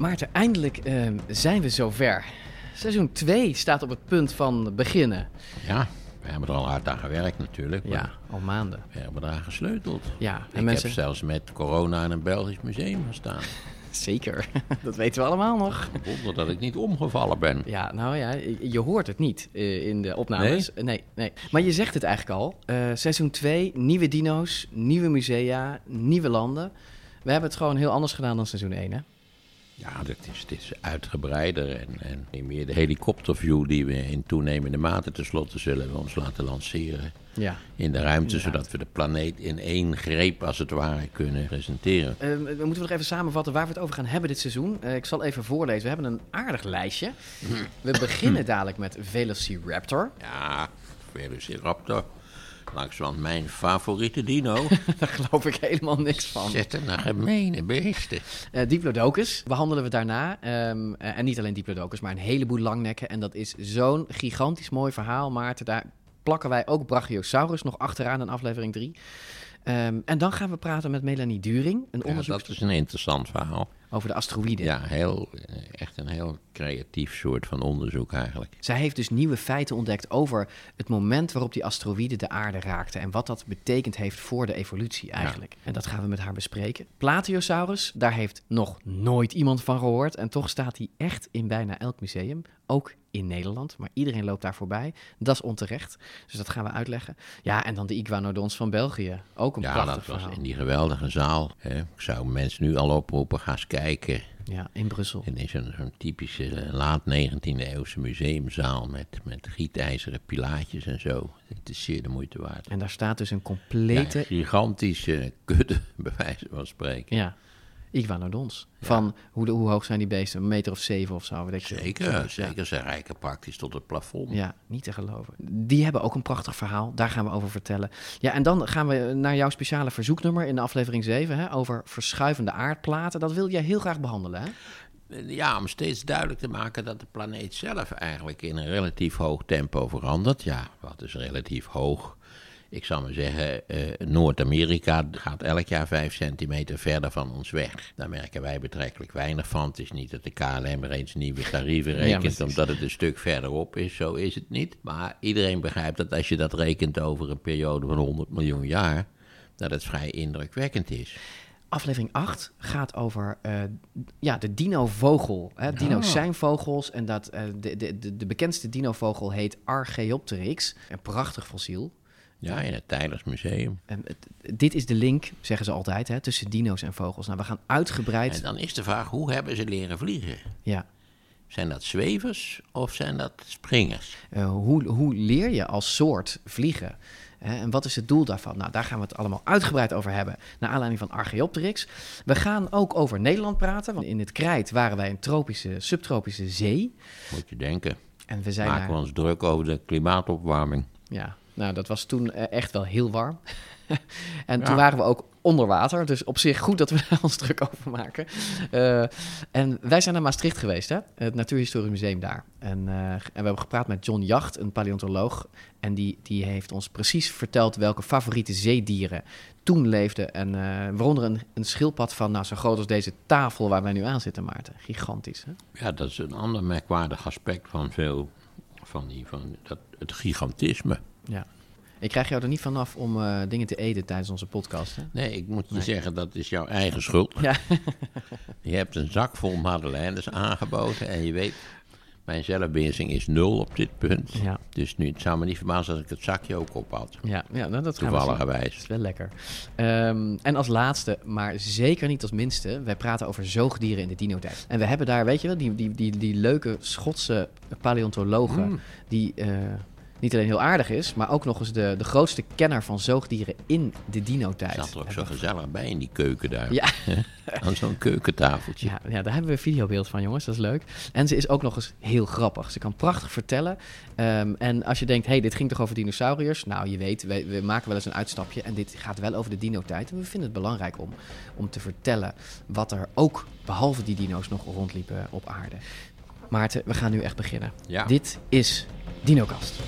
Maarten, eindelijk ehm, zijn we zover. Seizoen 2 staat op het punt van beginnen. Ja, we hebben er al hard aan gewerkt natuurlijk. Ja, al maanden. We hebben eraan gesleuteld. Ja, en Ik mensen... heb zelfs met corona in een Belgisch museum gestaan. Zeker, dat weten we allemaal nog. Wonder dat ik niet omgevallen ben. Ja, nou ja, je hoort het niet eh, in de opnames. Nee? nee, Maar je zegt het eigenlijk al. Eh, seizoen 2, nieuwe dino's, nieuwe musea, nieuwe landen. We hebben het gewoon heel anders gedaan dan seizoen 1, hè? Ja, dit is, dit is uitgebreider en, en niet meer de helikopterview die we in toenemende mate tenslotte zullen we ons laten lanceren Ja. in de ruimte, zodat we de planeet in één greep als het ware kunnen presenteren. Eh, we moeten nog even samenvatten waar we het over gaan hebben dit seizoen. Eh, ik zal even voorlezen. We hebben een aardig lijstje. We beginnen dadelijk met Velociraptor. Ja, Velociraptor, langzamerhand mijn favoriete dino. Daar geloof ik helemaal niks van. Zetten naar gemene beesten. Eh, Diplodocus behandelen we daarna. Ehm, eh, en niet alleen Diplodocus, maar een heleboel langnekken. En dat is zo'n gigantisch mooi verhaal, Maarten. Daar plakken wij ook Brachiosaurus nog achteraan in aflevering 3. en dan gaan we praten met Melanie During, een Ja, dat is een interessant verhaal. Over de asteroïden. Ja, heel, eh, echt een heel creatief soort van onderzoek eigenlijk. Zij heeft dus nieuwe feiten ontdekt over het moment waarop die asteroïde de aarde raakte. En wat dat betekend heeft voor de evolutie eigenlijk. En dat gaan we met haar bespreken. Plateosaurus, daar heeft nog nooit iemand van gehoord. En toch staat hij echt in bijna elk museum. Ook in Nederland, maar iedereen loopt daar voorbij. Dat is onterecht. Dus dat gaan we uitleggen. Ja, en dan de Iguanodons van België. Ook een Ja, prachtig dat was in die geweldige zaal. Hè. Ik zou mensen nu al oproepen, ga eens kijken. Ja, in Brussel. Is een, zo'n typische eh, laat 19e eeuwse museumzaal met, met gietijzeren pilaatjes en zo. Het is zeer de moeite waard. En daar staat dus een Ja, complete... gigantische kudde, bij wijze van spreken. Ja, Iguanodons. Van hoe, de, hoe hoog zijn die beesten? Een meter of zeven of zo, weet ik veel. Zeker, ja. zeker. Ze rijken praktisch tot het plafond. Ja, niet te geloven. Die hebben ook een prachtig verhaal. Daar gaan we over vertellen. Ja, en dan gaan we naar jouw speciale verzoeknummer in de aflevering 7 hè, over verschuivende aardplaten. Dat wil jij heel graag behandelen, hè? Ja, om steeds duidelijk te maken dat de planeet zelf eigenlijk in een relatief hoog tempo verandert. Ja, wat is relatief hoog? Ik zou maar zeggen, eh, Noord-Amerika gaat elk jaar 5 centimeter verder van ons weg. Daar merken wij betrekkelijk weinig van. Het is niet dat de KLM er eens nieuwe tarieven rekent omdat het een stuk verderop is. Zo is het niet. Maar iedereen begrijpt dat als je dat rekent over een periode van 100 miljoen jaar, dat het vrij indrukwekkend is. Aflevering 8 gaat over eh, ja, de dino-vogel. Hè? Dino's zijn vogels en dat, eh, de, de, de, de bekendste dino-vogel heet Archaeopteryx. Een prachtig fossiel. Ja, in het Tylers Museum. En het- dit is de link, zeggen ze altijd, hè, tussen dino's en vogels. Nou, we gaan uitgebreid... En dan is de vraag, hoe hebben ze leren vliegen? Ja, Zijn dat zwevers of zijn dat springers? Eh, hoe, hoe leer je als soort vliegen? Hè, en wat is het doel daarvan? Nou, daar gaan we het allemaal uitgebreid over hebben. Naar aanleiding van Archaeopteryx. We gaan ook over Nederland praten. Want in het Krijt waren wij een tropische, subtropische zee. Moet je denken. En we zijn Maken we ons druk over de klimaatopwarming. Ja, nou, dat was toen eh, echt wel heel warm. en toen waren we ook onder water. Dus op zich goed dat we daar ons druk over maken. Eh, en wij zijn naar Maastricht geweest, hè? het Natuurhistorisch Museum daar. En, eh, en we hebben gepraat met John Jacht, een paleontoloog. En die, die heeft ons precies verteld welke favoriete zeedieren toen leefden. En waaronder een, een schildpad van nou, zo groot als deze tafel waar wij nu aan zitten, Maarten. Gigantisch, hè? Ja, dat is een ander merkwaardig aspect van veel van die, van dat, het gigantisme. Ja. Ik krijg jou er niet vanaf om eh, dingen te eten tijdens onze podcast. Hè? Nee, ik moet je Nee. zeggen, dat is jouw eigen schuld. Ja. Je hebt een zak vol madeleines aangeboden en je weet, mijn zelfbeheersing is nul op dit punt. Ja. Dus nu, het zou me niet verbazen als ik het zakje ook op had. Ja, ja nou, dat. Toevalligerwijs. Dat is wel lekker. Ehm, en als laatste, maar zeker niet als minste, wij praten over zoogdieren in de dino-tijd. En we hebben daar, weet je wel, die, die, die, die leuke Schotse paleontologe, Mm. die eh, niet alleen heel aardig is, maar ook nog eens de, de grootste kenner van zoogdieren in de dino-tijd. zat er ook zo gezellig bij in die keuken daar. Ja. Aan zo'n keukentafeltje. Ja, ja, daar hebben we een videobeeld van, jongens. Dat is leuk. En ze is ook nog eens heel grappig. Ze kan prachtig vertellen. Ehm, en als je denkt, hey, dit ging toch over dinosauriërs? Nou, je weet, we, we maken wel eens een uitstapje. En dit gaat wel over de dino-tijd. En we vinden het belangrijk om, om te vertellen wat er ook, behalve die dino's, nog rondliepen op aarde. Maarten, we gaan nu echt beginnen. Ja. Dit is DinoKast.